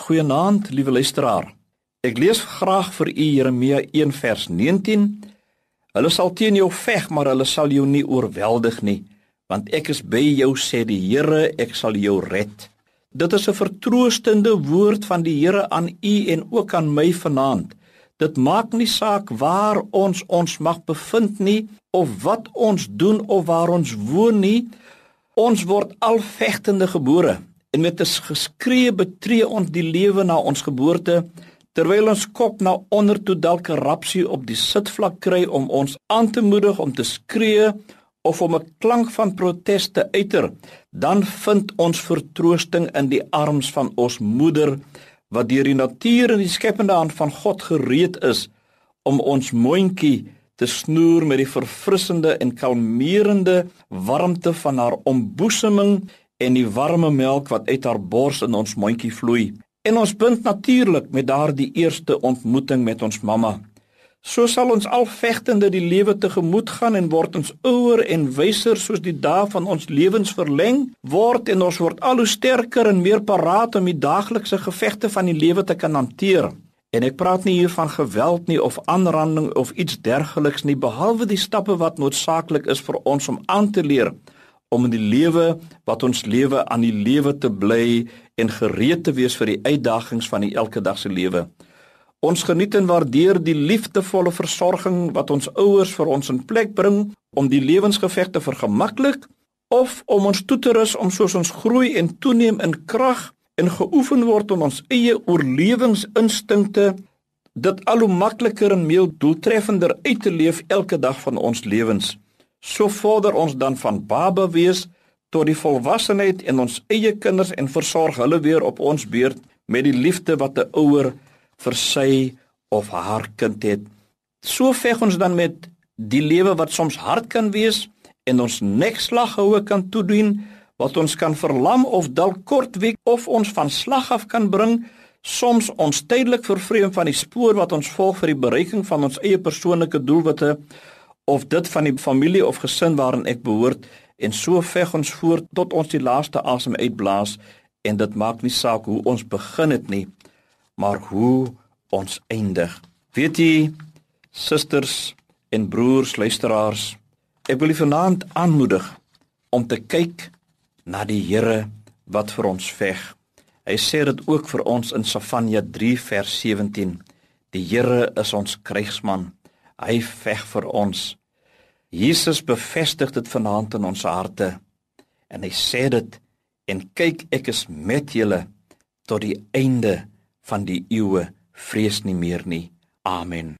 Goeienaand, liewe luisteraar. Ek lees graag vir u Jeremia 1 vers 19. Hulle sal teen jou veg, maar hulle sal jou nie oorweldig nie, want ek is by jou sê die Here, ek sal jou red. Dit is 'n vertroostende woord van die Here aan u en ook aan my vanaand. Dit maak nie saak waar ons ons mag bevind nie of wat ons doen of waar ons woon nie. Ons word al vegtende gebore en met 'n geskree betree ons die lewe na ons geboorte terwyl ons kop na onder toe dalk 'n rapsie op die sitvlak kry om ons aan te moedig om te skree of om 'n klank van protes te uiter dan vind ons vertroosting in die arms van ons moeder wat deur die natuur en die skepende hand van God gereed is om ons mondjie te snoer met die verfrissende en kalmerende warmte van haar omboeseming en die warme melk wat uit haar bors in ons mondjie vloei. En ons bind natuurlik met daardie eerste ontmoeting met ons mamma. So sal ons al vegtende die lewe tegemoet gaan en word ons ouer en wyser soos die dae van ons lewens verleng word en ons word al hoe sterker en meer paraat om die daaglikse gevegte van die lewe te kan hanteer. En ek praat nie hier van geweld nie of aanranding of iets dergeliks nie behalwe die stappe wat noodsaaklik is vir ons om aan te leer om in die lewe wat ons lewe aan die lewe te bly en gereed te wees vir die uitdagings van die elke dag se lewe. Ons geniet en waardeer die liefdevolle versorging wat ons ouers vir ons in plek bring om die lewensgeveg te vergemaklik of om ons toe te rus om soos ons groei en toeneem in krag en geoefen word om ons eie oorlewingsinstinkte dit al hoe makliker en meer doeltreffender uit te leef elke dag van ons lewens. So vorder ons dan van baba wees tot die volwassenheid en ons eie kinders en versorg hulle weer op ons beurt met die liefde wat 'n ouer vir sy of haar kind het. So veg ons dan met die lewe wat soms hard kan wees en ons nekslaghoue kan toedien wat ons kan verlam of dalk kort week of ons van slag af kan bring soms ons tydelik vervreem van die spoor wat ons volg vir die bereiking van ons eie persoonlike doelwitte of dit van die familie of gesin waarin ek behoort en so veg ons voort tot ons die laaste asem uitblaas en dit maak nie saak hoe ons begin het nie maar hoe ons eindig. Weet jy susters en broers luisteraars ek wil julle vanaand aanmoedig om te kyk na die Here wat vir ons veg. Hy sê dit ook vir ons in Safanja 3 vers 17 die Here is ons krygsman hy veg vir ons Jesus bevestig dit vanaand in ons harte en hy sê dit en kyk ek is met julle tot die einde van die eeue vrees nie meer nie. Amen